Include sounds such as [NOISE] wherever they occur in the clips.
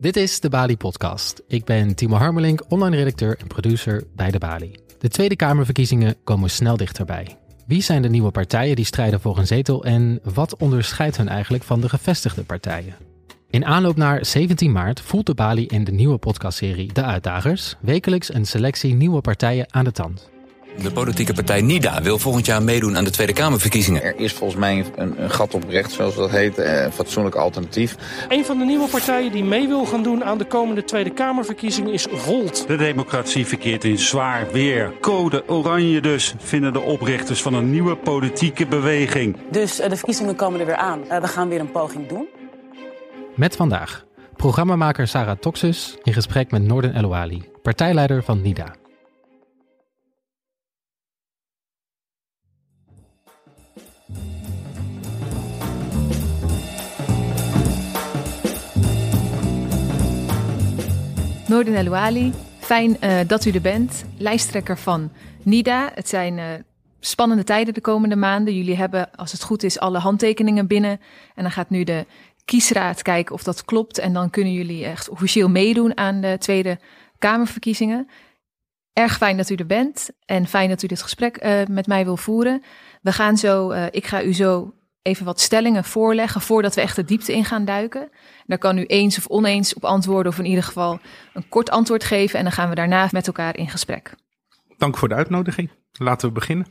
Dit is de Bali Podcast. Ik ben Timo Harmelink, online redacteur en producer bij de Bali. De Tweede Kamerverkiezingen komen snel dichterbij. Wie zijn de nieuwe partijen die strijden voor een zetel en wat onderscheidt hen eigenlijk van de gevestigde partijen? In aanloop naar 17 maart voelt de Bali in de nieuwe podcastserie De Uitdagers wekelijks een selectie nieuwe partijen aan de tand. De politieke partij NIDA wil volgend jaar meedoen aan de Tweede Kamerverkiezingen. Er is volgens mij een, een gat op recht, zoals dat heet, eh, een fatsoenlijk alternatief. Een van de nieuwe partijen die mee wil gaan doen aan de komende Tweede Kamerverkiezingen is Volt. De democratie verkeert in zwaar weer. Code oranje dus, vinden de oprichters van een nieuwe politieke beweging. Dus uh, de verkiezingen komen er weer aan. Uh, we gaan weer een poging doen. Met vandaag programmamaker Sarah Toxus in gesprek met Norden Elouali, partijleider van NIDA. Noorden Elouali, fijn uh, dat u er bent. Lijsttrekker van NIDA. Het zijn uh, spannende tijden de komende maanden. Jullie hebben, als het goed is, alle handtekeningen binnen. En dan gaat nu de kiesraad kijken of dat klopt. En dan kunnen jullie echt officieel meedoen aan de Tweede Kamerverkiezingen. Erg fijn dat u er bent en fijn dat u dit gesprek uh, met mij wil voeren. We gaan zo, ik ga u zo even wat stellingen voorleggen voordat we echt de diepte in gaan duiken. Daar kan u eens of oneens op antwoorden of in ieder geval een kort antwoord geven en dan gaan we daarna met elkaar in gesprek. Dank voor de uitnodiging. Laten we beginnen.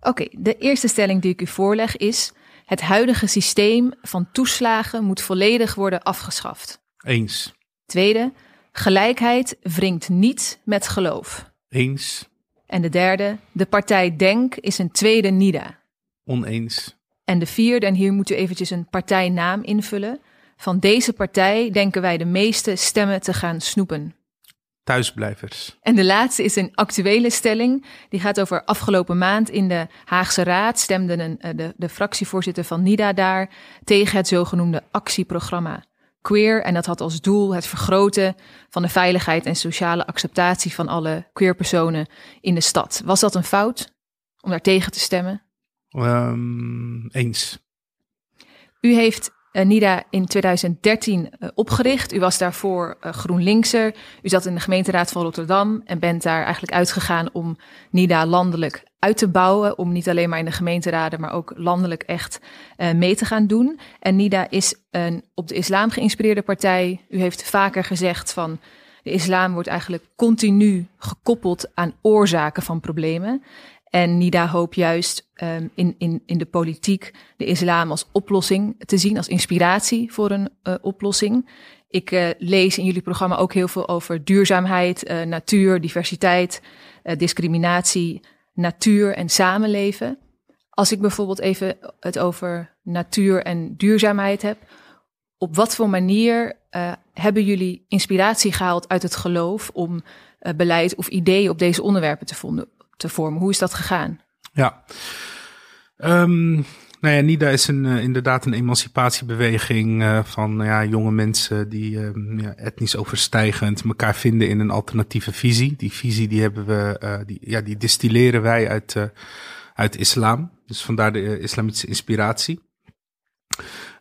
Oké, okay, de eerste stelling die ik u voorleg is: het huidige systeem van toeslagen moet volledig worden afgeschaft. Eens. Tweede, gelijkheid wringt niet met geloof. Eens. En de derde, de partij Denk is een tweede NIDA. Oneens. En de vierde, en hier moet u eventjes een partijnaam invullen. Van deze partij denken wij de meeste stemmen te gaan snoepen. Thuisblijvers. En de laatste is een actuele stelling. Die gaat over afgelopen maand in de Haagse Raad stemde een, eh, de, de fractievoorzitter van NIDA daar tegen het zogenoemde actieprogramma Queer. En dat had als doel het vergroten van de veiligheid en sociale acceptatie van alle queerpersonen in de stad. Was dat een fout om daar tegen te stemmen? Um, eens. U heeft uh, NIDA in 2013 uh, opgericht. U was daarvoor uh, GroenLinkser. U zat in de gemeenteraad van Rotterdam en bent daar eigenlijk uitgegaan om NIDA landelijk uit te bouwen. Om niet alleen maar in de gemeenteraden, maar ook landelijk echt mee te gaan doen. En NIDA is een op de islam geïnspireerde partij. U heeft vaker gezegd van de islam wordt eigenlijk continu gekoppeld aan oorzaken van problemen. En NIDA hoopt juist um, in, in, in de politiek de islam als oplossing te zien, als inspiratie voor een uh, oplossing. Ik uh, lees in jullie programma ook heel veel over duurzaamheid, uh, natuur, diversiteit, discriminatie, natuur en samenleven. Als ik bijvoorbeeld even het over natuur en duurzaamheid heb, op wat voor manier hebben jullie inspiratie gehaald uit het geloof om beleid of ideeën op deze onderwerpen te vonden? Te vormen. Hoe is dat gegaan? Ja, um, nou ja, NIDA is een, uh, inderdaad een emancipatiebeweging uh, van ja, jonge mensen die uh, ja, etnisch overstijgend elkaar vinden in een alternatieve visie. Die visie die hebben we, uh, die, ja, die distilleren wij uit, uit islam. Dus vandaar de islamitische inspiratie.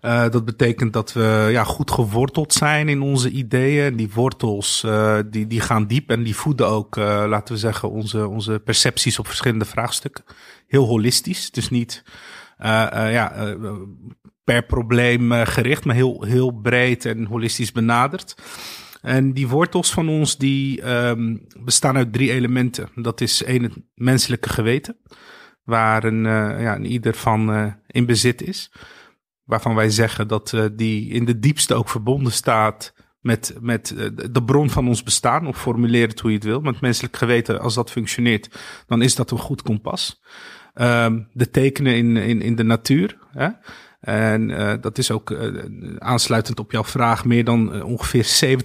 Uh, dat betekent dat we ja, goed geworteld zijn in onze ideeën. Die wortels uh, die, die gaan diep en die voeden ook, uh, laten we zeggen, onze, onze percepties op verschillende vraagstukken. Heel holistisch, dus niet ja, per probleem gericht, maar heel, heel breed en holistisch benaderd. En die wortels van ons die um, bestaan uit drie elementen. Dat is één, het menselijke geweten, waar een, ja, een ieder van in bezit is waarvan wij zeggen dat uh, die in de diepste ook verbonden staat met, met uh, de bron van ons bestaan. Of formuleer het hoe je het wil. Want menselijk geweten, als dat functioneert, dan is dat een goed kompas. Um, de tekenen in, in, in de natuur. En uh, dat is ook aansluitend op jouw vraag, meer dan ongeveer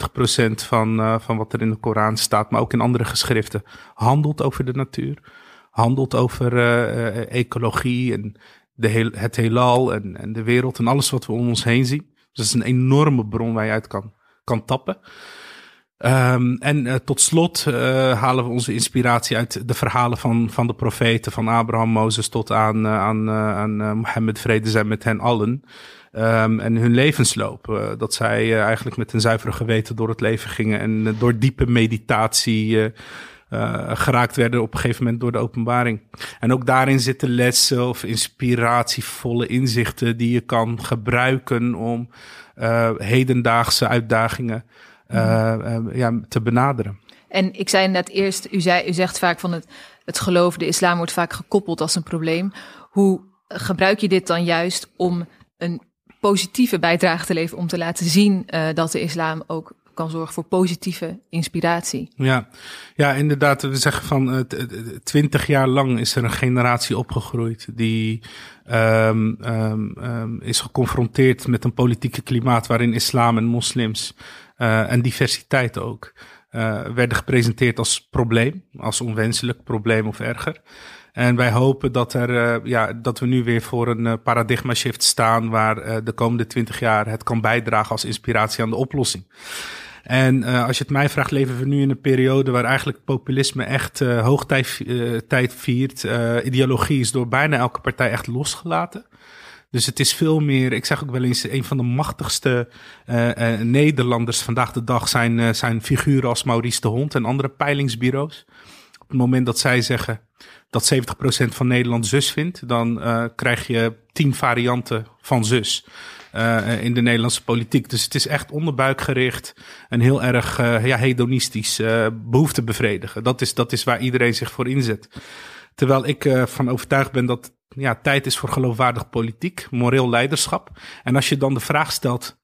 70% van, van wat er in de Koran staat, maar ook in andere geschriften, handelt over de natuur. Handelt over ecologie en de heel, het heelal en, en de wereld en alles wat we om ons heen zien. Dus dat is een enorme bron waar je uit kan, kan tappen. Um, en uh, tot slot uh, halen we onze inspiratie uit de verhalen van, van de profeten, van Abraham, Mozes tot aan, uh, aan, aan Mohammed, vrede zijn met hen allen. ehm, en hun levensloop. Dat zij eigenlijk met een zuivere geweten door het leven gingen en door diepe meditatie geraakt werden op een gegeven moment door de openbaring. En ook daarin zitten lessen of inspiratievolle inzichten die je kan gebruiken om hedendaagse uitdagingen ja, te benaderen. En ik zei net eerst, u, zei, u zegt vaak van het, het geloof, de islam wordt vaak gekoppeld als een probleem. Hoe gebruik je dit dan juist om een positieve bijdrage te leveren, om te laten zien uh, dat de islam ook kan zorgen voor positieve inspiratie. Ja, ja inderdaad. We zeggen van twintig jaar lang is er een generatie opgegroeid die um, um, is geconfronteerd met een politieke klimaat waarin islam en moslims uh, en diversiteit ook uh, werden gepresenteerd als probleem, als onwenselijk probleem of erger. En wij hopen dat, er, ja, dat we nu weer voor een paradigma shift staan waar de komende twintig jaar het kan bijdragen als inspiratie aan de oplossing. En als je het mij vraagt, leven we nu in een periode waar eigenlijk populisme echt hoogtijd tijd viert. ideologie is door bijna elke partij echt losgelaten. Dus het is veel meer, ik zeg ook wel eens, een van de machtigste Nederlanders vandaag de dag zijn, zijn figuren als Maurice de Hond en andere peilingsbureaus. Op het moment dat zij zeggen dat 70% van Nederland zus vindt, dan krijg je tien varianten van zus. Uh, in de Nederlandse politiek. Dus het is echt onderbuikgericht en heel erg uh, ja, hedonistisch behoefte bevredigen. Dat is, dat is waar iedereen zich voor inzet. Terwijl ik van overtuigd ben dat ja, tijd is voor geloofwaardig politiek, moreel leiderschap. En als je dan de vraag stelt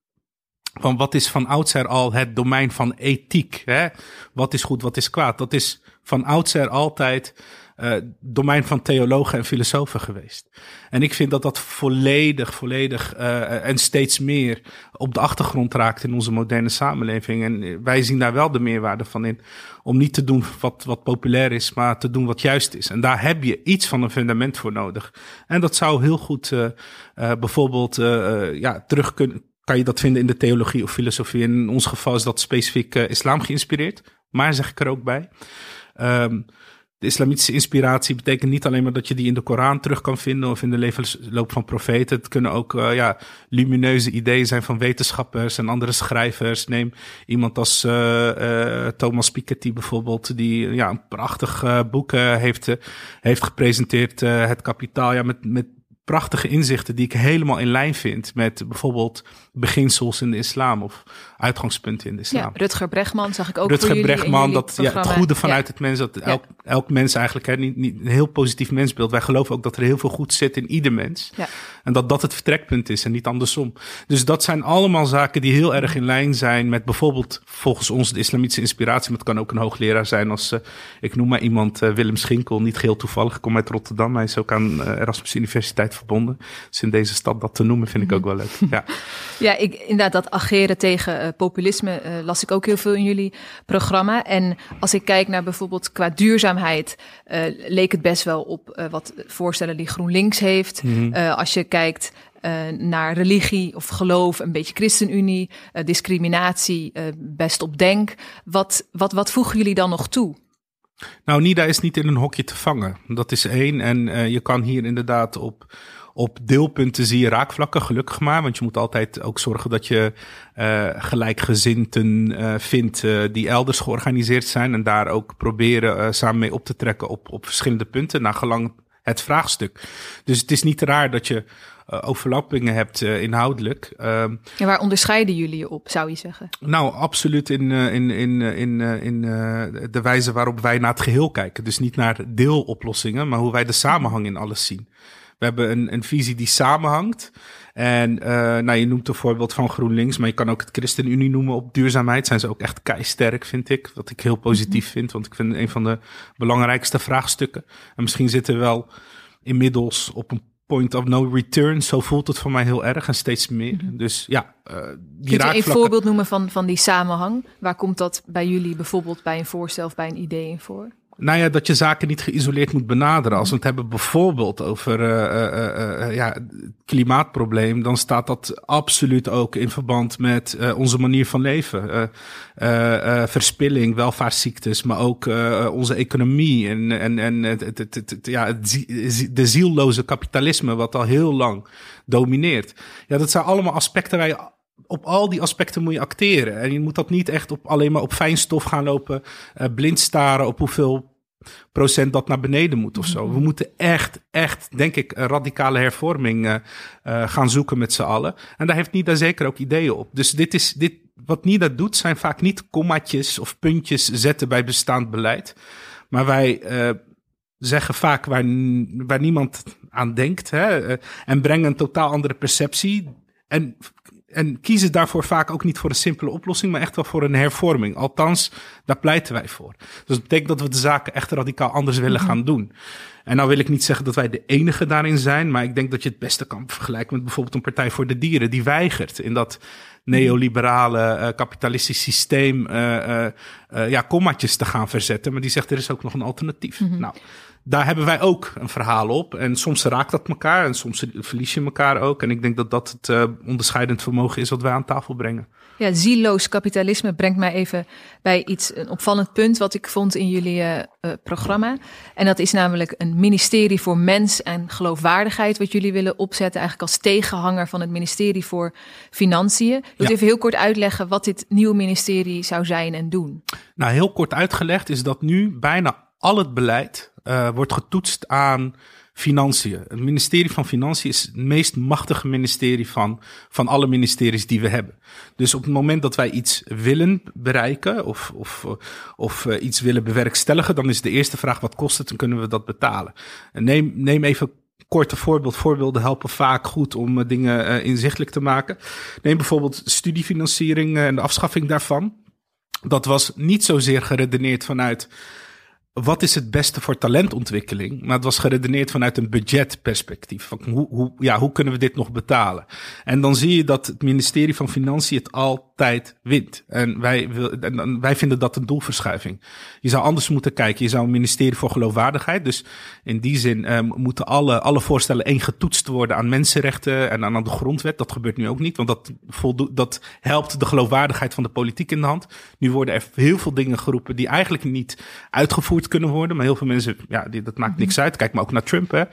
van wat is van oudsher al het domein van ethiek? Hè? Wat is goed, wat is kwaad? Dat is van oudsher altijd uh, domein van theologen en filosofen geweest. En ik vind dat dat volledig, volledig uh, en steeds meer op de achtergrond raakt in onze moderne samenleving. En wij zien daar wel de meerwaarde van in. Om niet te doen wat, wat populair is, maar te doen wat juist is. En daar heb je iets van een fundament voor nodig. En dat zou heel goed uh, bijvoorbeeld ja, terug kunnen. Kan je dat vinden in de theologie of filosofie? In ons geval is dat specifiek islam geïnspireerd. Maar zeg ik er ook bij. Um, de islamitische inspiratie betekent niet alleen maar dat je die in de Koran terug kan vinden of in de levensloop van profeten. Het kunnen ook uh, ja, lumineuze ideeën zijn van wetenschappers en andere schrijvers. Neem iemand als uh, uh, Thomas Piketty bijvoorbeeld, die ja, een prachtig boek heeft, heeft gepresenteerd, Het Kapitaal, ja, met, met prachtige inzichten die ik helemaal in lijn vind met bijvoorbeeld beginsels in de islam of uitgangspunten in de islam. Ja, Rutger Bregman zag ik ook Rutger voor jullie, Bregman, dat ja, het goede vanuit het mens, dat elk, elk mens eigenlijk hè, niet, niet een heel positief mensbeeld. Wij geloven ook dat er heel veel goed zit in ieder mens. En dat dat het vertrekpunt is en niet andersom. Dus dat zijn allemaal zaken die heel erg in lijn zijn met bijvoorbeeld volgens ons de islamitische inspiratie. Maar het kan ook een hoogleraar zijn als, uh, ik noem maar iemand, uh, Willem Schinkel, niet geheel toevallig. Ik kom uit Rotterdam, hij is ook aan uh, Erasmus Universiteit verbonden. Dus in deze stad dat te noemen vind ik ook wel leuk. [LAUGHS] Ja. Ja, ik, inderdaad, dat ageren tegen uh, populisme uh, las ik ook heel veel in jullie programma. En als ik kijk naar bijvoorbeeld qua duurzaamheid, uh, leek het best wel op wat voorstellen die GroenLinks heeft. Mm -hmm. als je kijkt naar religie of geloof, een beetje ChristenUnie, discriminatie, best op denk. Wat, wat, wat voegen jullie dan nog toe? Nou, NIDA is niet in een hokje te vangen. Dat is één. En je kan hier inderdaad op op deelpunten zie je raakvlakken, gelukkig maar. Want je moet altijd ook zorgen dat je uh, gelijkgezinten uh, vindt uh, die elders georganiseerd zijn. En daar ook proberen samen mee op te trekken op, op verschillende punten, naar gelang het vraagstuk. Dus het is niet raar dat je overlappingen hebt inhoudelijk. Ehm, ja, waar onderscheiden jullie je op, zou je zeggen? Nou, absoluut in, in, in, in, in de wijze waarop wij naar het geheel kijken. Dus niet naar deeloplossingen, maar hoe wij de samenhang in alles zien. We hebben een, een visie die samenhangt. En uh, nou, je noemt een voorbeeld van GroenLinks, maar je kan ook het ChristenUnie noemen op duurzaamheid. Zijn ze ook echt keisterk, vind ik. Wat ik heel positief mhm. vind, want ik vind het een van de belangrijkste vraagstukken. En misschien zitten we wel inmiddels op een point of no return. Zo voelt het voor mij heel erg en steeds meer. Mm-hmm. Dus ja, uh, die Kunt je een voorbeeld noemen van, van die samenhang? Waar komt dat bij jullie bijvoorbeeld bij een voorstel of bij een idee in voor? Nou ja, dat je zaken niet geïsoleerd moet benaderen. Als we het hebben bijvoorbeeld over uh, ja, klimaatprobleem, dan staat dat absoluut ook in verband met onze manier van leven. verspilling, welvaartsziektes, maar ook onze economie en, en, en ja, de zielloze kapitalisme, wat al heel lang domineert. Ja, dat zijn allemaal aspecten waar je op al die aspecten moet je acteren. En je moet dat niet echt op, alleen maar op fijnstof gaan lopen, uh, blind staren op hoeveel procent dat naar beneden moet of zo. We moeten echt, echt, denk ik, een radicale hervorming uh, uh, gaan zoeken met z'n allen. En daar heeft Nida zeker ook ideeën op. Dus dit is, dit, wat Nida doet, zijn vaak niet kommaatjes of puntjes zetten bij bestaand beleid. Maar wij zeggen vaak waar, waar niemand aan denkt. Hè, en brengen een totaal andere perceptie. En en kiezen daarvoor vaak ook niet voor een simpele oplossing, maar echt wel voor een hervorming. Althans, daar pleiten wij voor. Dus dat betekent dat we de zaken echt radicaal anders willen mhm. gaan doen. En nou wil ik niet zeggen dat wij de enige daarin zijn, maar ik denk dat je het beste kan vergelijken met bijvoorbeeld een Partij voor de Dieren, die weigert in dat neoliberale uh, kapitalistisch systeem uh, uh, ja, kommaatjes te gaan verzetten. Maar die zegt er is ook nog een alternatief. Mhm. Nou, daar hebben wij ook een verhaal op. En soms raakt dat elkaar en soms verlies je elkaar ook. En ik denk dat dat het uh, onderscheidend vermogen is wat wij aan tafel brengen. Ja, zieloos kapitalisme brengt mij even bij iets, een opvallend punt wat ik vond in jullie uh, programma. En dat is namelijk een ministerie voor mens en geloofwaardigheid, wat jullie willen opzetten, eigenlijk als tegenhanger van het ministerie voor Financiën. Wil je even heel kort uitleggen wat dit nieuwe ministerie zou zijn en doen? Nou, heel kort uitgelegd is dat nu bijna al het beleid uh, wordt getoetst aan financiën. Het ministerie van Financiën is het meest machtige ministerie van, van alle ministeries die we hebben. Dus op het moment dat wij iets willen bereiken of, of, of uh, iets willen bewerkstelligen, dan is de eerste vraag wat kost het en kunnen we dat betalen. neem, neem even korte voorbeeld. Voorbeelden helpen vaak goed om dingen inzichtelijk te maken. Neem bijvoorbeeld studiefinanciering en de afschaffing daarvan. Dat was niet zozeer geredeneerd vanuit wat is het beste voor talentontwikkeling? Maar het was geredeneerd vanuit een budgetperspectief. Hoe, hoe, ja, hoe kunnen we dit nog betalen? En dan zie je dat het ministerie van Financiën het altijd wint. En wij, wil, en wij vinden dat een doelverschuiving. Je zou anders moeten kijken. Je zou een ministerie voor geloofwaardigheid. Dus in die zin um, moeten alle, alle voorstellen één getoetst worden aan mensenrechten en aan de grondwet. Dat gebeurt nu ook niet, want dat, voldoet, dat helpt de geloofwaardigheid van de politiek in de hand. Nu worden er heel veel dingen geroepen die eigenlijk niet uitgevoerd kunnen worden. Maar heel veel mensen, ja, die, dat maakt niks uit. Kijk maar ook naar Trump, hè.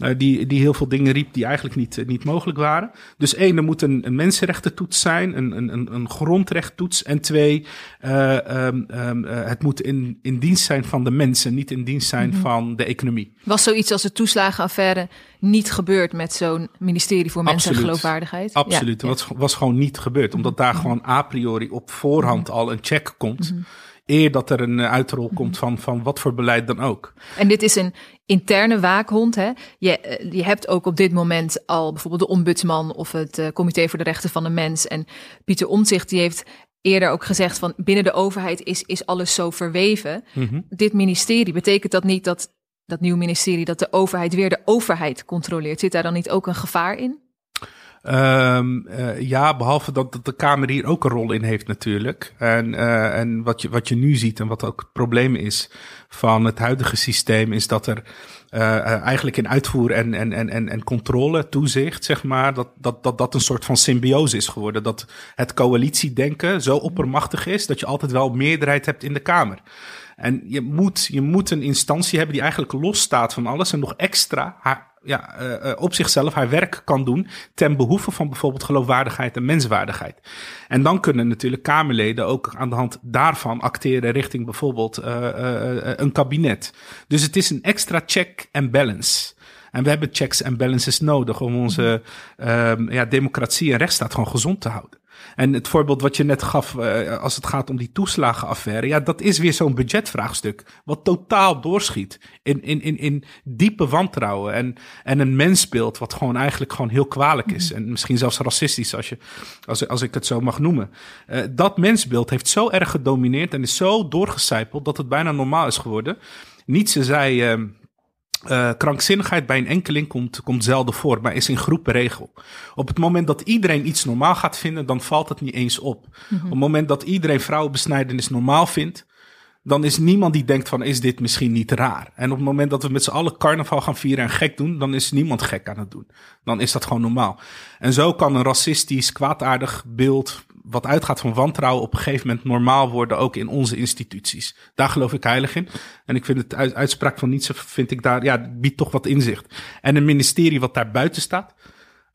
Uh, die, die heel veel dingen riep die eigenlijk niet, uh, niet mogelijk waren. Dus één, er moet een, een mensenrechtentoets zijn, een, een, een grondrechttoets. En twee, uh, um, um, het moet in, in dienst zijn van de mensen, niet in dienst zijn mm -hmm. van de economie. Was zoiets als de toeslagenaffaire niet gebeurd met zo'n ministerie voor Mensen en Geloofwaardigheid? Absoluut, ja, ja. was, was gewoon niet gebeurd. Omdat daar mm -hmm. gewoon a priori op voorhand -hmm. al een check komt. Mm -hmm eer dat er een uitrol mhm. komt van, van wat voor beleid dan ook. En dit is een interne waakhond. Hè? Je, eh, je hebt ook op dit moment al bijvoorbeeld de ombudsman of het uh, Comité voor de Rechten van de Mens. En Pieter Omtzigt die heeft eerder ook gezegd van binnen de overheid is, is alles zo verweven. Mm -hmm. Dit ministerie, betekent dat niet dat dat nieuwe ministerie, dat de overheid weer de overheid controleert? Zit daar dan niet ook een gevaar in? Um, uh, ja, behalve dat, dat, de Kamer hier ook een rol in heeft natuurlijk. En, uh, en wat, je, wat je nu ziet en wat ook het probleem is van het huidige systeem, is dat er uh, eigenlijk in uitvoer en, en, en, en controle, toezicht, zeg maar, dat, dat, dat dat een soort van symbiose is geworden. Dat het coalitiedenken zo oppermachtig is dat je altijd wel meerderheid hebt in de Kamer. En je moet, je moet een instantie hebben die eigenlijk losstaat van alles en nog extra haar ja, uh, op zichzelf haar werk kan doen ten behoeve van bijvoorbeeld geloofwaardigheid en menswaardigheid. En dan kunnen natuurlijk Kamerleden ook aan de hand daarvan acteren richting bijvoorbeeld uh, een kabinet. Dus het is een extra check and balance. En we hebben checks en balances nodig om onze um, ja, democratie en rechtsstaat gewoon gezond te houden. En het voorbeeld wat je net gaf, uh, als het gaat om die toeslagenaffaire, ja, dat is weer zo'n budgetvraagstuk. Wat totaal doorschiet in, in, in, in diepe wantrouwen. En, en een mensbeeld wat gewoon eigenlijk gewoon heel kwalijk is. En misschien zelfs racistisch, als, je, als, als ik het zo mag noemen. Uh, dat mensbeeld heeft zo erg gedomineerd en is zo doorgecijpeld dat het bijna normaal is geworden. Nietzsche zei. Uh, uh, krankzinnigheid bij een enkeling komt, komt zelden voor, maar is in groepen regel. Op het moment dat iedereen iets normaal gaat vinden, dan valt het niet eens op. Mm -hmm. Op het moment dat iedereen vrouwenbesnijdenis normaal vindt, dan is niemand die denkt van is dit misschien niet raar. En op het moment dat we met z'n allen carnaval gaan vieren en gek doen, dan is niemand gek aan het doen. Dan is dat gewoon normaal. En zo kan een racistisch, kwaadaardig beeld wat uitgaat van wantrouwen op een gegeven moment normaal worden, ook in onze instituties. Daar geloof ik heilig in. En ik vind het uit, uitspraak van Nietzsche, vind ik daar, ja, biedt toch wat inzicht. En een ministerie wat daar buiten staat,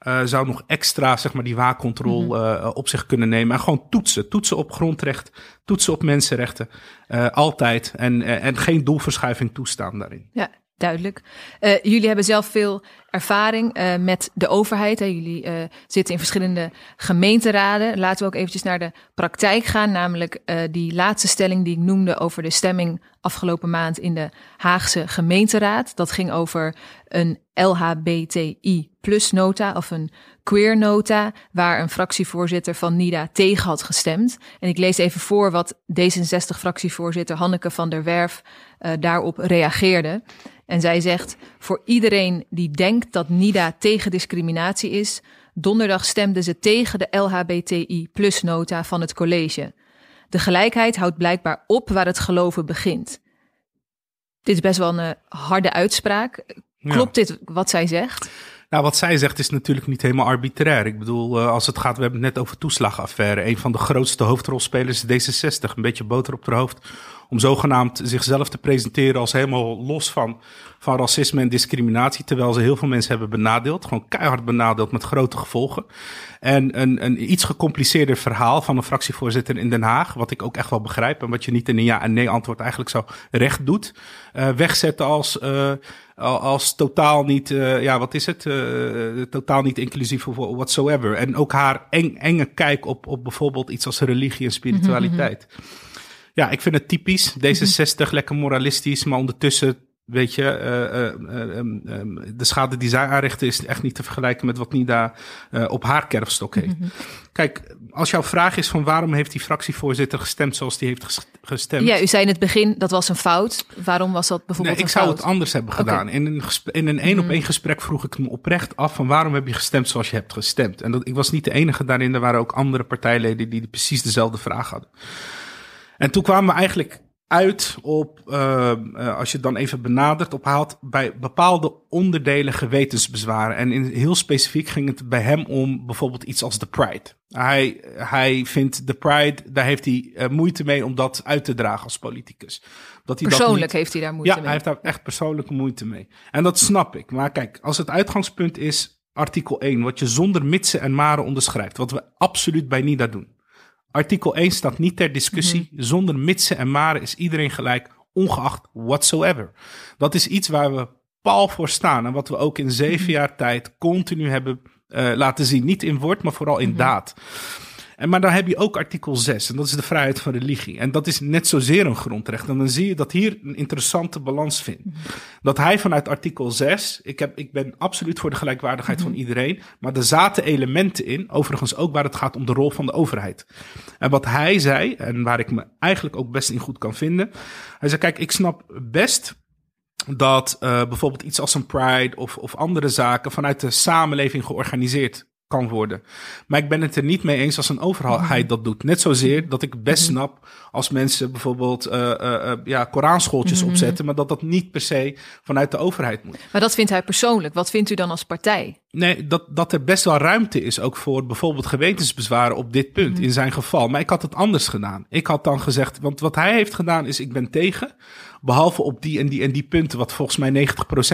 uh, zou nog extra, zeg maar, die waarcontrole uh, op zich kunnen nemen. En gewoon toetsen. Toetsen op grondrecht, toetsen op mensenrechten. Uh, altijd. En, en geen doelverschuiving toestaan daarin. Ja, duidelijk. Uh, jullie hebben zelf veel ervaring uh, met de overheid. Hè. Jullie uh, zitten in verschillende gemeenteraden. Laten we ook eventjes naar de praktijk gaan. Namelijk die laatste stelling die ik noemde over de stemming afgelopen maand in de Haagse gemeenteraad. Dat ging over een LHBTI plus nota of een queer nota, waar een fractievoorzitter van NIDA tegen had gestemd. En ik lees even voor wat D66-fractievoorzitter Hanneke van der Werf uh, daarop reageerde. En zij zegt: Voor iedereen die denkt dat NIDA tegen discriminatie is, donderdag stemden ze tegen de LHBTI plus nota van het college. De gelijkheid houdt blijkbaar op waar het geloven begint. Dit is best wel een harde uitspraak. Klopt ja. dit wat zij zegt? Nou, wat zij zegt is natuurlijk niet helemaal arbitrair. Ik bedoel, uh, als het gaat, we hebben het net over toeslagenaffaire. Een van de grootste hoofdrolspelers is D66. Een beetje boter op haar hoofd. Om zogenaamd zichzelf te presenteren als helemaal los van, van racisme en discriminatie. Terwijl ze heel veel mensen hebben benadeeld. Gewoon keihard benadeeld met grote gevolgen. En een, een iets gecompliceerder verhaal van een fractievoorzitter in Den Haag. Wat ik ook echt wel begrijp. En wat je niet in een ja en nee antwoord eigenlijk zo recht doet. Uh, wegzetten als, uh, als totaal niet, uh, ja wat is het? totaal niet inclusief of whatsoever. En ook haar eng, enge kijk op, op bijvoorbeeld iets als religie en spiritualiteit. Mm -hmm. Ja, ik vind het typisch. D66, lekker moralistisch, maar ondertussen weet je, uh, uh, um, de schade die zij aanrichten is echt niet te vergelijken met wat Nida op haar kerfstok heeft. Mm -hmm. Kijk, als jouw vraag is van waarom heeft die fractievoorzitter gestemd zoals die heeft gestemd. Ja, u zei in het begin dat was een fout. Waarom was dat bijvoorbeeld nee, ik een zou het anders hebben gedaan. Okay. In een, in een één op één gesprek vroeg ik me oprecht af van waarom heb je gestemd zoals je hebt gestemd. En dat, ik was niet de enige daarin, er waren ook andere partijleden die precies dezelfde vraag hadden. En toen kwamen we eigenlijk uit op, uh, uh, als je het dan even benadert, ophaalt bij bepaalde onderdelen gewetensbezwaren. En in, heel specifiek ging het bij hem om bijvoorbeeld iets als de Pride. Hij, hij vindt de Pride, daar heeft hij uh, moeite mee om dat uit te dragen als politicus. Dat hij persoonlijk dat niet, heeft hij daar moeite ja, mee? Ja, hij heeft daar echt persoonlijke moeite mee. En dat snap ik. Maar kijk, als het uitgangspunt is artikel 1, wat je zonder mitsen en maren onderschrijft, wat we absoluut bij NIDA doen. Artikel 1 staat niet ter discussie. Mm -hmm. Zonder mitsen en maren is iedereen gelijk, ongeacht whatsoever. Dat is iets waar we pal voor staan en wat we ook in zeven jaar tijd continu hebben uh, laten zien. Niet in woord, maar vooral in mm -hmm. daad. En, maar dan heb je ook artikel 6, en dat is de vrijheid van religie. En dat is net zozeer een grondrecht. En dan zie je dat hier een interessante balans vindt. Dat hij vanuit artikel 6, ik, heb, ik ben absoluut voor de gelijkwaardigheid mm -hmm. van iedereen, maar er zaten elementen in, overigens ook waar het gaat om de rol van de overheid. En wat hij zei, en waar ik me eigenlijk ook best in goed kan vinden, hij zei, kijk, ik snap best dat uh, bijvoorbeeld iets als een Pride of, of andere zaken vanuit de samenleving georganiseerd kan worden. Maar ik ben het er niet mee eens als een overheid dat doet. Net zozeer dat ik best snap als mensen bijvoorbeeld uh, uh, ja, Koranschooltjes mm -hmm. opzetten, maar dat dat niet per se vanuit de overheid moet. Maar dat vindt hij persoonlijk. Wat vindt u dan als partij? Nee, dat, dat er best wel ruimte is ook voor bijvoorbeeld gewetensbezwaren op dit punt, mm -hmm. in zijn geval. Maar ik had het anders gedaan. Ik had dan gezegd, want wat hij heeft gedaan is, ik ben tegen, behalve op die en die en die punten, wat volgens mij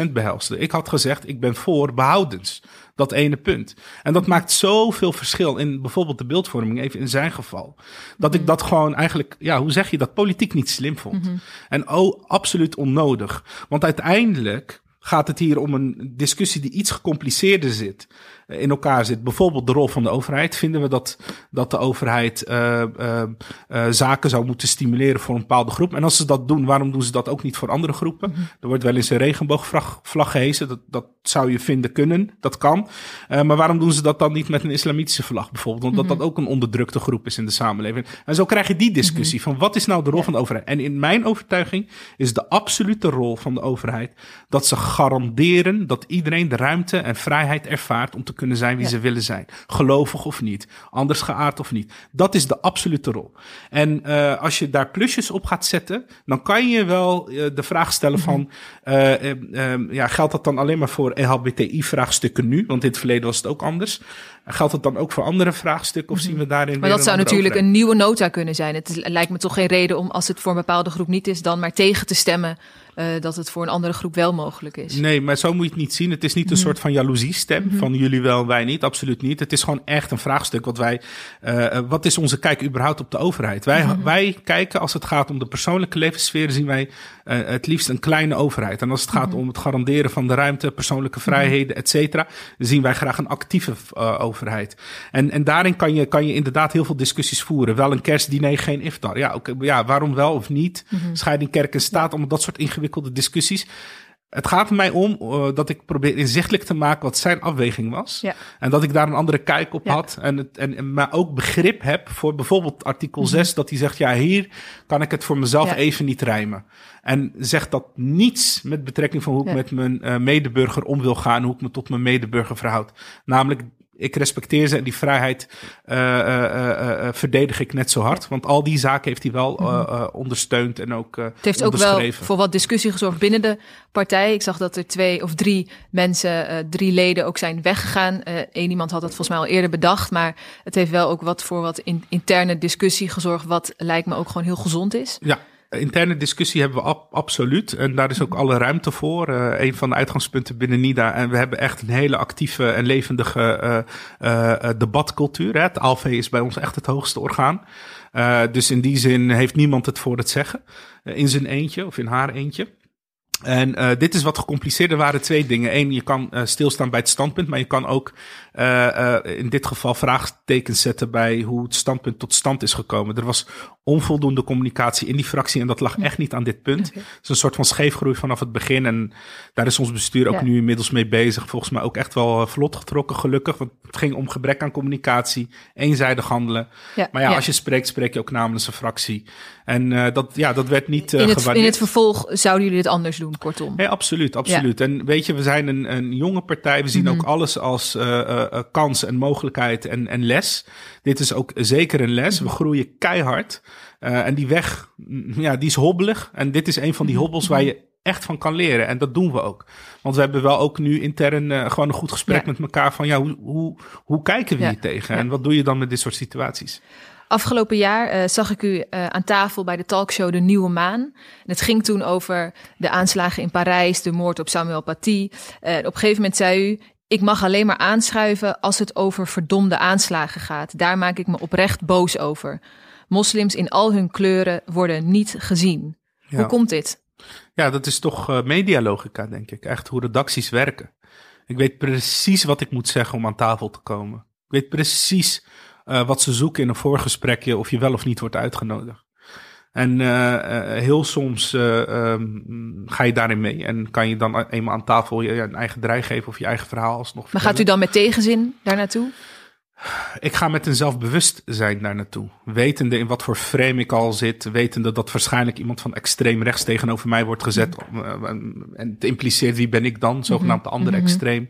90% behelste. Ik had gezegd, ik ben voor behoudens. Dat ene punt. En dat maakt zoveel verschil in bijvoorbeeld de beeldvorming, even in zijn geval. Dat ik dat gewoon eigenlijk, ja, hoe zeg je dat, politiek niet slim vond. Mm -hmm. En oh, absoluut onnodig. Want uiteindelijk gaat het hier om een discussie die iets gecompliceerder zit in elkaar zit. Bijvoorbeeld de rol van de overheid. Vinden we dat, dat de overheid uh, uh, uh, zaken zou moeten stimuleren voor een bepaalde groep? En als ze dat doen, waarom doen ze dat ook niet voor andere groepen? Mm -hmm. Er wordt wel eens een regenboogvlag vlag gehezen. Dat, dat zou je vinden kunnen. Dat kan. maar waarom doen ze dat dan niet met een islamitische vlag bijvoorbeeld? Omdat mm -hmm. dat ook een onderdrukte groep is in de samenleving. En zo krijg je die discussie mm -hmm. van wat is nou de rol ja. van de overheid? En in mijn overtuiging is de absolute rol van de overheid dat ze garanderen dat iedereen de ruimte en vrijheid ervaart om te kunnen zijn wie Ja. ze willen zijn. Gelovig of niet, anders geaard of niet. Dat is de absolute rol. En eh, als je daar plusjes op gaat zetten, dan kan je wel eh, de vraag stellen Mhm. van, eh, eh, eh, ja, geldt dat dan alleen maar voor LHBTI-vraagstukken nu? Want in het verleden was het ook anders. Geldt het dan ook voor andere vraagstukken of zien we daarin Mhm. Maar dat zou een natuurlijk overheid? een nieuwe nota kunnen zijn. Het lijkt me toch geen reden om, als het voor een bepaalde groep niet is, dan maar tegen te stemmen eh, dat het voor een andere groep wel mogelijk is. Nee, maar zo moet je het niet zien. Het is niet Mhm. een soort van jaloeziestem van jullie wel, wij niet. Absoluut niet. Het is gewoon echt een vraagstuk wat wij... eh, wat is onze kijk überhaupt op de overheid? Wij, Mhm. wij kijken, als het gaat om de persoonlijke levenssfeer, zien wij eh, het liefst een kleine overheid. En als het gaat Mhm. om het garanderen van de ruimte, persoonlijke vrijheden, et cetera, dan zien wij graag een actieve overheid. En, en daarin kan je, kan je inderdaad heel veel discussies voeren. Wel een kerstdiner, geen iftar. Ja, oké, ja waarom wel of niet? Mhm. Scheiding kerk en staat, allemaal dat soort ingewikkelde discussies. Het gaat er mij om eh, dat ik probeer inzichtelijk te maken wat zijn afweging was. Ja. En dat ik daar een andere kijk op Ja. had. En, het, en, en maar ook begrip heb voor bijvoorbeeld artikel Mhm. 6. Dat hij zegt, ja hier kan ik het voor mezelf Ja. even niet rijmen. En zegt dat niets met betrekking van hoe ik met mijn eh, medeburger om wil gaan. Hoe ik me tot mijn medeburger verhoud. Namelijk, ik respecteer ze en die vrijheid eh, eh, eh, verdedig ik net zo hard. Want al die zaken heeft hij wel eh, ondersteund en ook Mhm. Het heeft ook wel voor wat discussie gezorgd binnen de partij. Ik zag dat er twee of drie mensen, drie leden ook zijn weggegaan. Eén iemand had het volgens mij al eerder bedacht, maar het heeft wel ook wat voor wat in- interne discussie gezorgd, wat lijkt me ook gewoon heel gezond is. Ja, interne discussie hebben we ab- absoluut. En daar is ook alle ruimte voor. Eh een van de uitgangspunten binnen NIDA. En we hebben echt een hele actieve en levendige eh, eh, debatcultuur. Hè. Het ALV is bij ons echt het hoogste orgaan. Dus in die zin heeft niemand het voor het zeggen. in zijn eentje of in haar eentje. En dit is wat gecompliceerder waren twee dingen. Eén, je kan stilstaan bij het standpunt, maar je kan ook in dit geval vraagtekens zetten bij hoe het standpunt tot stand is gekomen. Er was onvoldoende communicatie in die fractie en dat lag echt niet aan dit punt. Het is een soort van scheefgroei vanaf het begin en daar is ons bestuur ook Ja. nu inmiddels mee bezig. Volgens mij ook echt wel eh, vlot getrokken, gelukkig. Want het ging om gebrek aan communicatie, eenzijdig handelen. Ja, Maar ja, ja. als je spreekt, spreek je ook namens een fractie. En eh, dat, ja, dat werd niet eh In het, in het vervolg zouden jullie dit anders doen, kortom. Nee, absoluut, absoluut. En weet je, we zijn een, een jonge partij. We zien Mhm. ook alles als eh, eh, kans en mogelijkheid en, en les. Dit is ook zeker een les. We Mhm. groeien keihard. Eh, en die weg, mm, ja, die is hobbelig. En dit is een van die Mhm. hobbels waar je echt van kan leren. En dat doen we ook. Want we hebben wel ook nu intern gewoon een goed gesprek Ja. met elkaar van, ja, hoe, hoe, hoe kijken we Ja. hier tegen? Ja. En wat doe je dan met dit soort situaties? Afgelopen jaar zag ik u aan tafel bij de talkshow De Nieuwe Maan. En het ging toen over de aanslagen in Parijs, de moord op Samuel Paty. Op een gegeven moment zei u, ik mag alleen maar aanschuiven als het over verdomde aanslagen gaat. Daar maak ik me oprecht boos over. Moslims in al hun kleuren worden niet gezien. Ja. Hoe komt dit? Ja, dat is toch eh, medialogica, denk ik. Echt hoe redacties werken. Ik weet precies wat ik moet zeggen om aan tafel te komen. Ik weet precies eh, wat ze zoeken in een voorgesprekje, of je wel of niet wordt uitgenodigd. En eh, eh, heel soms eh, ehm, ga je daarin mee en kan je dan eenmaal aan tafel je, je een eigen draai geven of je eigen verhaal alsnog Maar gaat u dan met tegenzin daar naartoe? ik ga met een zelfbewustzijn daar naartoe. Wetende in wat voor frame ik al zit. Wetende dat waarschijnlijk iemand van extreem rechts tegenover mij wordt gezet. Mhm. En het impliceert wie ben ik dan, zogenaamd de andere extreem.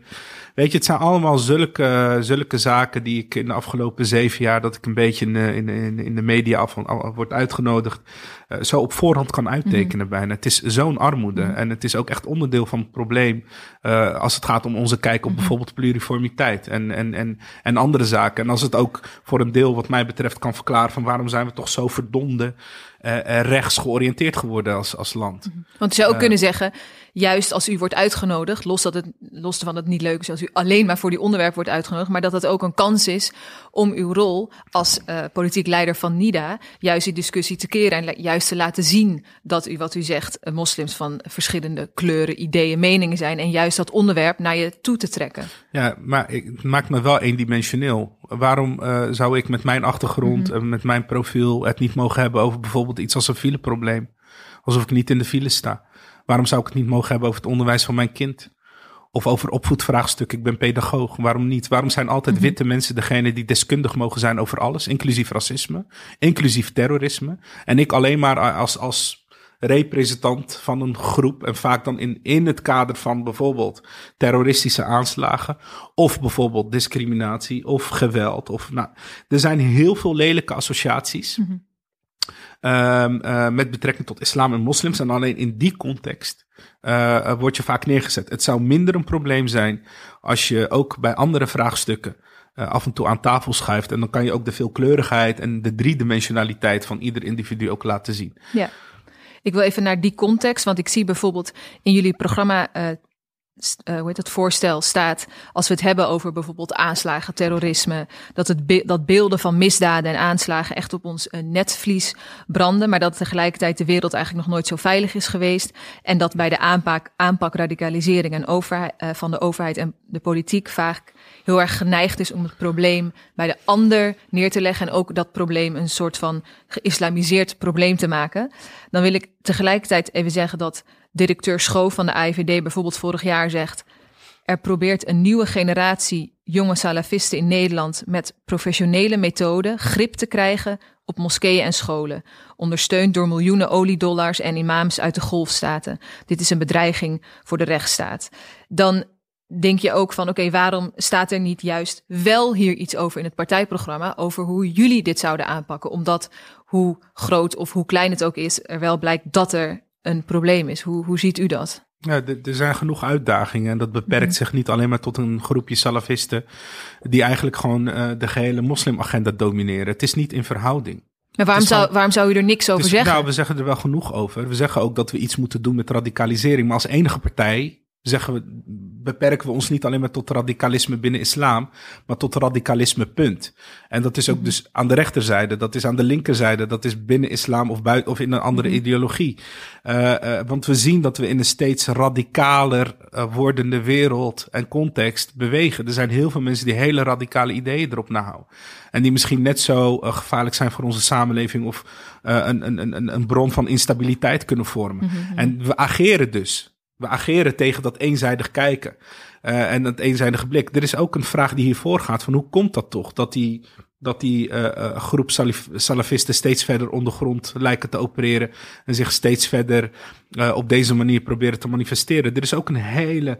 Weet je, het zijn allemaal zulke, zulke zaken die ik in de afgelopen zeven jaar... dat ik een beetje in, de- in, in, de- media af, wordt uitgenodigd... eh, zo op voorhand kan uittekenen bijna. Het is zo'n armoede. En het is ook echt onderdeel van het probleem... eh, als het gaat om onze kijk op bijvoorbeeld pluriformiteit en, en, en, en andere zaken. En als het ook voor een deel wat mij betreft kan verklaren... van waarom zijn we toch zo verdomde eh, eh, rechts georiënteerd geworden als, als land. Want je zou ook kunnen zeggen, juist als u wordt uitgenodigd, los, dat het, los ervan dat het niet leuk is als u alleen maar voor die onderwerp wordt uitgenodigd, maar dat het ook een kans is om uw rol als eh, politiek leider van NIDA juist die discussie te keren en juist te laten zien dat u, wat u zegt, eh, moslims van verschillende kleuren, ideeën, meningen zijn en juist dat onderwerp naar je toe te trekken. Ja, maar ik- het maakt me wel eendimensioneel. Waarom eh, zou ik met mijn achtergrond en met mijn profiel het niet mogen hebben over bijvoorbeeld iets als een fileprobleem? Alsof ik niet in de file sta. Waarom zou ik het niet mogen hebben over het onderwijs van mijn kind? Of over opvoedvraagstuk, ik ben pedagoog. Waarom niet? Waarom zijn altijd witte mensen degene die deskundig mogen zijn over alles, inclusief racisme, inclusief terrorisme? En ik alleen maar als, als representant van een groep. En vaak dan in, in het kader van bijvoorbeeld terroristische aanslagen. Of bijvoorbeeld discriminatie of geweld. Of, nou, er zijn heel veel lelijke associaties. Mm met betrekking tot islam en moslims. En alleen in die context uh, word je vaak neergezet. Het zou minder een probleem zijn als je ook bij andere vraagstukken uh, af en toe aan tafel schuift. En dan kan je ook de veelkleurigheid en de driedimensionaliteit van ieder individu ook laten zien. Ja. Ik wil even naar die context, want ik zie bijvoorbeeld in jullie programma uh, hoe heet het voorstel staat, als we het hebben over bijvoorbeeld aanslagen, terrorisme, dat, het be dat beelden van misdaden en aanslagen echt op ons uh, netvlies branden, maar dat tegelijkertijd de wereld eigenlijk nog nooit zo veilig is geweest en dat bij de aanpak, aanpak radicalisering en overheid, uh, van de overheid en de politiek vaak heel erg geneigd is om het probleem bij de ander neer te leggen en ook dat probleem een soort van geïslamiseerd probleem te maken, dan wil ik tegelijkertijd even zeggen dat directeur Schoof van de AIVD bijvoorbeeld vorig jaar zegt: er probeert een nieuwe generatie jonge salafisten in Nederland met professionele methoden grip te krijgen op moskeeën en scholen, ondersteund door miljoenen oliedollars en imams uit de golfstaten. Dit is een bedreiging voor de rechtsstaat. Dan denk je ook van, oké, waarom staat er niet juist wel hier iets over in het partijprogramma, over hoe jullie dit zouden aanpakken? Omdat hoe groot of hoe klein het ook is, er wel blijkt dat er een probleem is. Hoe, hoe ziet u dat? Ja, er zijn genoeg uitdagingen en dat beperkt mhm. zich niet alleen maar tot een groepje salafisten die eigenlijk gewoon uh, de gehele moslimagenda domineren. Het is niet in verhouding. Maar waarom, zou, waarom zou u er niks over zeggen? Nou, we zeggen er wel genoeg over. We zeggen ook dat we iets moeten doen met radicalisering. Maar als enige partij zeggen we, beperken we ons niet alleen maar tot radicalisme binnen islam, maar tot radicalisme punt. En dat is ook dus aan de rechterzijde, dat is aan de linkerzijde, dat is binnen islam of buiten of in een andere mhm. ideologie. Uh, uh, want we zien dat we in een steeds radicaler uh, wordende wereld en context bewegen. Er zijn heel veel mensen die hele radicale ideeën erop nahouden. En die misschien net zo gevaarlijk zijn voor onze samenleving of een, een, een, een bron van instabiliteit kunnen vormen. Mhm, en we ageren dus. We ageren tegen dat eenzijdig kijken uh, en dat eenzijdige blik. Er is ook een vraag die hiervoor gaat: van hoe komt dat toch dat die, dat die uh, uh, groep salif salafisten steeds verder ondergrond lijken te opereren en zich steeds verder op deze manier proberen te manifesteren? Er is ook een hele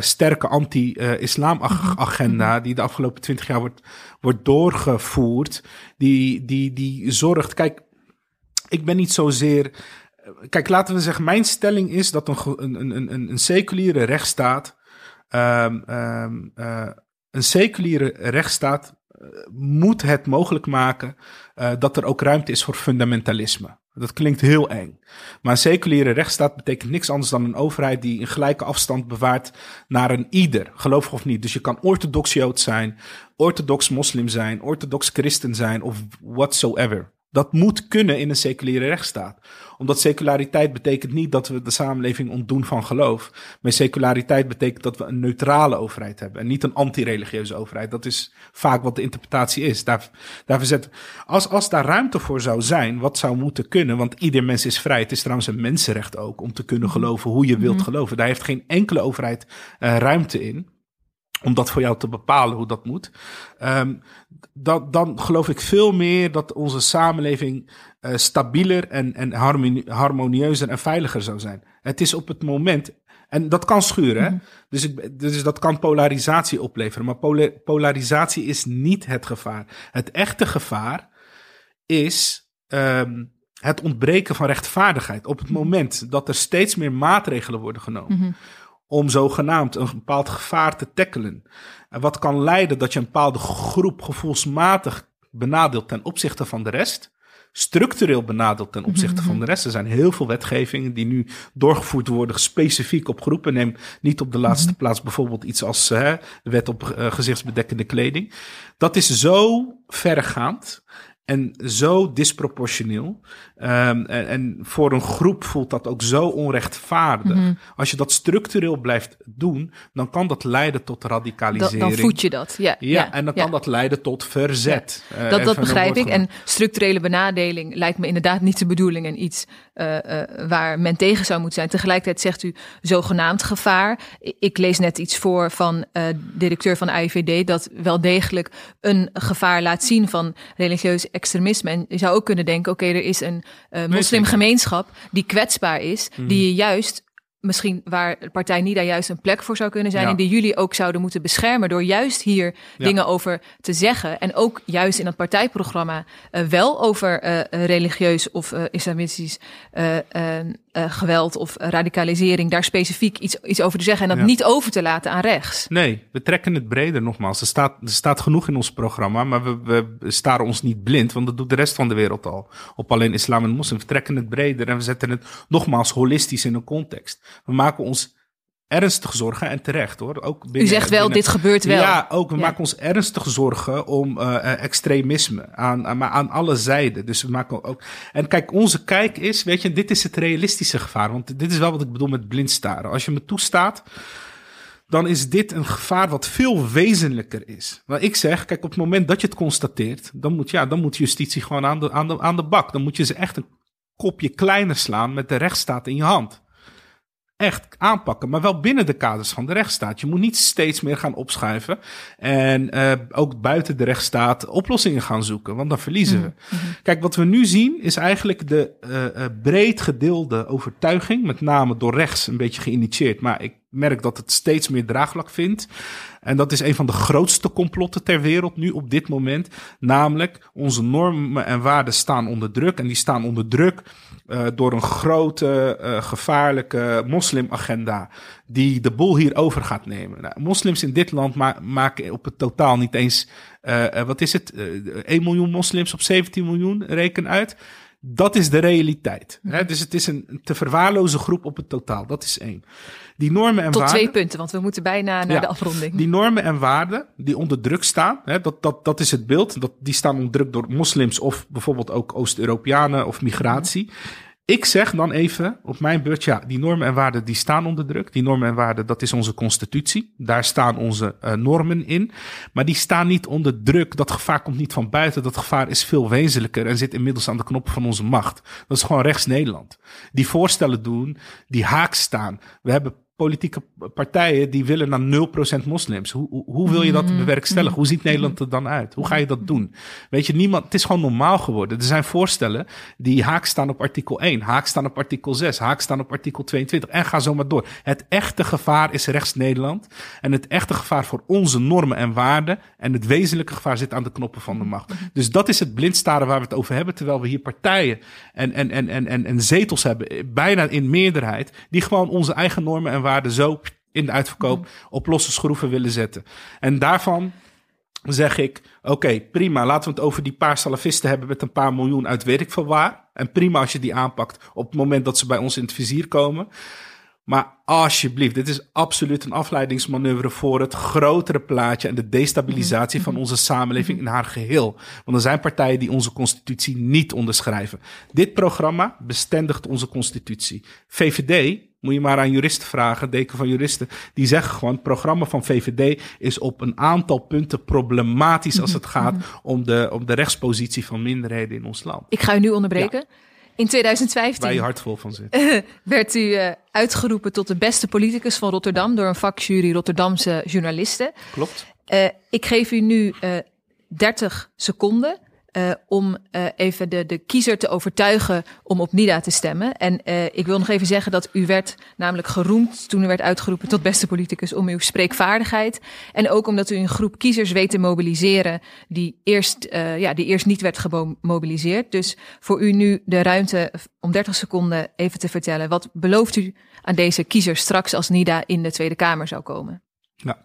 sterke anti-islam-agenda mhm. die de afgelopen twintig jaar wordt, wordt doorgevoerd, die, die, die zorgt. Kijk, ik ben niet zozeer Kijk, laten we zeggen, mijn stelling is dat een, een, een, een, seculiere rechtsstaat. Um, um, uh, een seculiere rechtsstaat uh, moet het mogelijk maken uh, dat er ook ruimte is voor fundamentalisme. Dat klinkt heel eng. Maar een seculiere rechtsstaat betekent niks anders dan een overheid die een gelijke afstand bewaart naar een ieder, gelovig of niet. Dus je kan orthodox Jood zijn, orthodox moslim zijn, orthodox christen zijn of whatsoever. Dat moet kunnen in een seculiere rechtsstaat. Omdat seculariteit betekent niet dat we de samenleving ontdoen van geloof. Maar seculariteit betekent dat we een neutrale overheid hebben. En niet een anti-religieuze overheid. Dat is vaak wat de interpretatie is. Daar, daar verzet, als, als daar ruimte voor zou zijn, wat zou moeten kunnen? Want ieder mens is vrij. Het is trouwens een mensenrecht ook om te kunnen geloven hoe je wilt mhm. geloven. Daar heeft geen enkele overheid uh, ruimte in om dat voor jou te bepalen hoe dat moet. Um, dat, dan geloof ik veel meer dat onze samenleving uh, stabieler en, en harmonieuzer en veiliger zou zijn. Het is op het moment. En dat kan schuren. Mm dus, ik, dus dat kan polarisatie opleveren. Maar polarisatie is niet het gevaar. Het echte gevaar is um, het ontbreken van rechtvaardigheid. Op het mhm. moment dat er steeds meer maatregelen worden genomen. Mm -hmm om zogenaamd een bepaald gevaar te tackelen. En wat kan leiden dat je een bepaalde groep gevoelsmatig benadeelt ten opzichte van de rest. Structureel benadeeld ten opzichte van de rest. Er zijn heel veel wetgevingen die nu doorgevoerd worden specifiek op groepen. Neem niet op de laatste mhm. plaats bijvoorbeeld iets als de wet op uh, gezichtsbedekkende kleding. Dat is zo verregaand en zo disproportioneel. Um, en, en, voor een groep voelt dat ook zo onrechtvaardig. Mm -hmm. Als je dat structureel blijft doen, dan kan dat leiden tot radicalisering. dan voed je dat, ja. Ja, ja en dan kan dat leiden tot verzet. Ja. Uh, dat, dat begrijp ik. En structurele benadeling lijkt me inderdaad niet de bedoeling en iets uh, uh, waar men tegen zou moeten zijn. Tegelijkertijd zegt u zogenaamd gevaar. Ik lees net iets voor van directeur van de AIVD dat wel degelijk een gevaar laat zien van religieus extremisme. En je zou ook kunnen denken, oké, er is een uh, moslimgemeenschap die kwetsbaar is, die mhm. je juist misschien waar de partij NIDA juist een plek voor zou kunnen zijn. En die jullie ook zouden moeten beschermen. Door juist hier dingen over te zeggen. En ook juist in dat partijprogramma uh, wel over uh, religieus of uh, islamitisch geweld of radicalisering. Daar specifiek iets, iets over te zeggen. En dat niet over te laten aan rechts. Nee, we trekken het breder nogmaals. Er staat, er staat genoeg in ons programma. Maar we, we staren ons niet blind. Want dat doet de rest van de wereld al. Op alleen islam en moslim. We trekken het breder en we zetten het nogmaals holistisch in een context. We maken ons ernstig zorgen en terecht hoor. Ook binnen, U zegt wel, dit gebeurt wel. Ja, ook we maken ons ernstig zorgen om uh, extremisme aan, aan, aan alle zijden. Dus we maken ook. En kijk, onze kijk is, weet je, dit is het realistische gevaar. Want dit is wel wat ik bedoel met blind staren. Als je me toestaat, dan is dit een gevaar wat veel wezenlijker is. Maar ik zeg, kijk, op het moment dat je het constateert, dan moet, ja, dan moet justitie gewoon aan de, aan, de, aan de bak. Dan moet je ze echt een kopje kleiner slaan met de rechtsstaat in je hand echt aanpakken, maar wel binnen de kaders van de rechtsstaat. Je moet niet steeds meer gaan opschuiven en uh, ook buiten de rechtsstaat oplossingen gaan zoeken, want dan verliezen we. Mhm, mhm. Kijk, wat we nu zien is eigenlijk de uh, breed gedeelde overtuiging, met name door rechts een beetje geïnitieerd, maar ik merk dat het steeds meer draagvlak vindt. En dat is een van de grootste complotten ter wereld nu op dit moment. Namelijk, onze normen en waarden staan onder druk. En die staan onder druk uh, door een grote, uh, gevaarlijke moslimagenda. Die de boel hier over gaat nemen. Nou, moslims in dit land ma maken op het totaal niet eens. Uh, wat is het? 1 miljoen moslims op 17 miljoen, reken uit. Dat is de realiteit. Hè? Dus het is een te verwaarloze groep op het totaal. Dat is één. Die normen en Tot waarden. twee punten, want we moeten bijna naar de afronding. Die normen en waarden die onder druk staan, hè, dat, dat, dat is het beeld. Dat, die staan onder druk door moslims of bijvoorbeeld ook Oost-Europeanen of migratie. Ik zeg dan even op mijn beurt, ja, die normen en waarden die staan onder druk. Die normen en waarden, dat is onze constitutie. Daar staan onze uh, normen in. Maar die staan niet onder druk. Dat gevaar komt niet van buiten. Dat gevaar is veel wezenlijker en zit inmiddels aan de knoppen van onze macht. Dat is gewoon rechts Nederland. Die voorstellen doen, die haak staan. We hebben politieke partijen die willen naar 0% moslims. Hoe, hoe, hoe, wil je dat mm-hmm. bewerkstelligen? Hoe ziet Nederland er dan uit? Hoe ga je dat doen? Weet je, niemand, het is gewoon normaal geworden. Er zijn voorstellen die haak staan op artikel 1, haak staan op artikel 6, haak staan op artikel 22 en ga zo maar door. Het echte gevaar is rechts Nederland en het echte gevaar voor onze normen en waarden en het wezenlijke gevaar zit aan de knoppen van de macht. Dus dat is het blindstaren waar we het over hebben, terwijl we hier partijen en, en, en, en, en, en zetels hebben, bijna in meerderheid, die gewoon onze eigen normen en waarden waarde zo in de uitverkoop mm. op losse schroeven willen zetten. En daarvan zeg ik, oké, prima, laten we het over die paar salafisten hebben met een paar miljoen uit weet ik veel waar. En prima als je die aanpakt op het moment dat ze bij ons in het vizier komen. Maar alsjeblieft, dit is absoluut een afleidingsmanoeuvre voor het grotere plaatje en de destabilisatie van mhm. onze samenleving in haar geheel. Want er zijn partijen die onze constitutie niet onderschrijven. Dit programma bestendigt onze constitutie. VVD, moet je maar aan juristen vragen, deken van juristen, die zeggen gewoon: het programma van VVD is op een aantal punten problematisch als het gaat mhm. om de, om de rechtspositie van minderheden in ons land. Ik ga u nu onderbreken. In 2015 Waar je hart vol van zit. [LAUGHS] werd u uh, uitgeroepen tot de beste politicus van Rotterdam door een vakjury Rotterdamse journalisten. Klopt. Uh, ik geef u nu uh, eh, 30 seconden uh, om uh, even de, de kiezer te overtuigen om op NIDA te stemmen. En uh, ik wil nog even zeggen dat u werd namelijk geroemd toen u werd uitgeroepen tot beste politicus om uw spreekvaardigheid. En ook omdat u een groep kiezers weet te mobiliseren die eerst, ja, die eerst niet werd gemobiliseerd. Dus voor u nu de ruimte om 30 seconden even te vertellen. Wat belooft u aan deze kiezers straks als NIDA in de Tweede Kamer zou komen? Ja.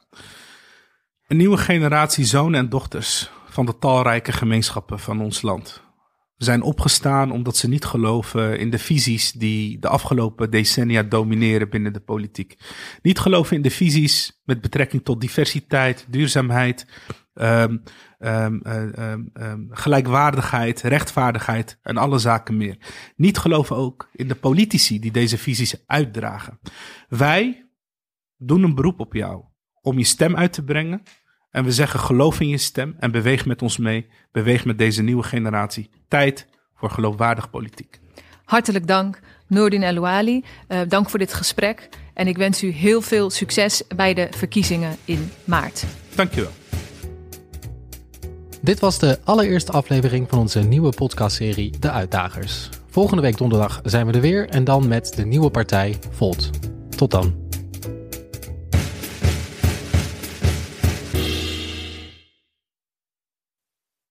Een nieuwe generatie zonen en dochters van de talrijke gemeenschappen van ons land. We zijn opgestaan omdat ze niet geloven in de visies die de afgelopen decennia domineren binnen de politiek. Niet geloven in de visies met betrekking tot diversiteit, duurzaamheid, um, um, um, gelijkwaardigheid, rechtvaardigheid en alle zaken meer. Niet geloven ook in de politici die deze visies uitdragen. Wij doen een beroep op jou om je stem uit te brengen en we zeggen geloof in je stem en beweeg met ons mee. Beweeg met deze nieuwe generatie. Tijd voor geloofwaardig politiek. Hartelijk dank, Noordin Elouali. Uh, dank voor dit gesprek. En ik wens u heel veel succes bij de verkiezingen in maart. Dankjewel. Dit was de allereerste aflevering van onze nieuwe podcastserie De Uitdagers. Volgende week donderdag zijn we er weer en dan met de nieuwe partij Volt. Tot dan.